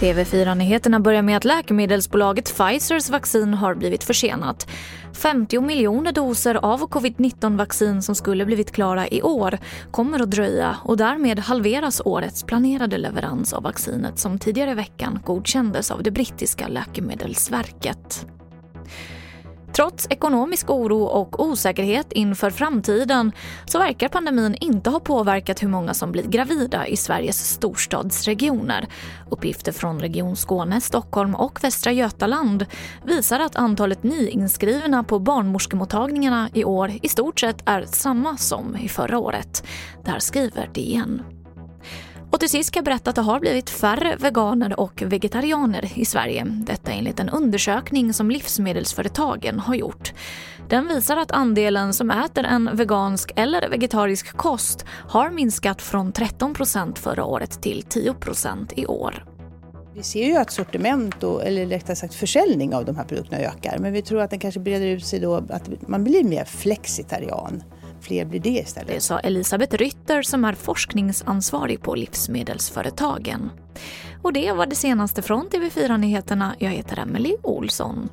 TV4-nyheterna börjar med att läkemedelsbolaget Pfizers vaccin har blivit försenat. 50 miljoner doser av covid-19-vaccin som skulle blivit klara i år kommer att dröja och därmed halveras årets planerade leverans av vaccinet som tidigare i veckan godkändes av det brittiska läkemedelsverket. Trots ekonomisk oro och osäkerhet inför framtiden så verkar pandemin inte ha påverkat hur många som blir gravida i Sveriges storstadsregioner. Uppgifter från Region Skåne, Stockholm och Västra Götaland visar att antalet nyinskrivna på barnmorskemottagningarna i år i stort sett är samma som i förra året. Där skriver DN. Och till sist kan jag berätta att det har blivit färre veganer och vegetarianer i Sverige. Detta enligt en undersökning som livsmedelsföretagen har gjort. Den visar att andelen som äter en vegansk eller vegetarisk kost har minskat från 13% förra året till 10% i år. Vi ser ju att sortiment, och, eller rättare sagt försäljning av de här produkterna ökar. Men vi tror att den kanske breder ut sig då, att man blir mer flexitarian fler blir det istället. Det sa Elisabeth Rytter som är forskningsansvarig på Livsmedelsföretagen. Och det var det senaste från TV4 Nyheterna. Jag heter Emily Olsson.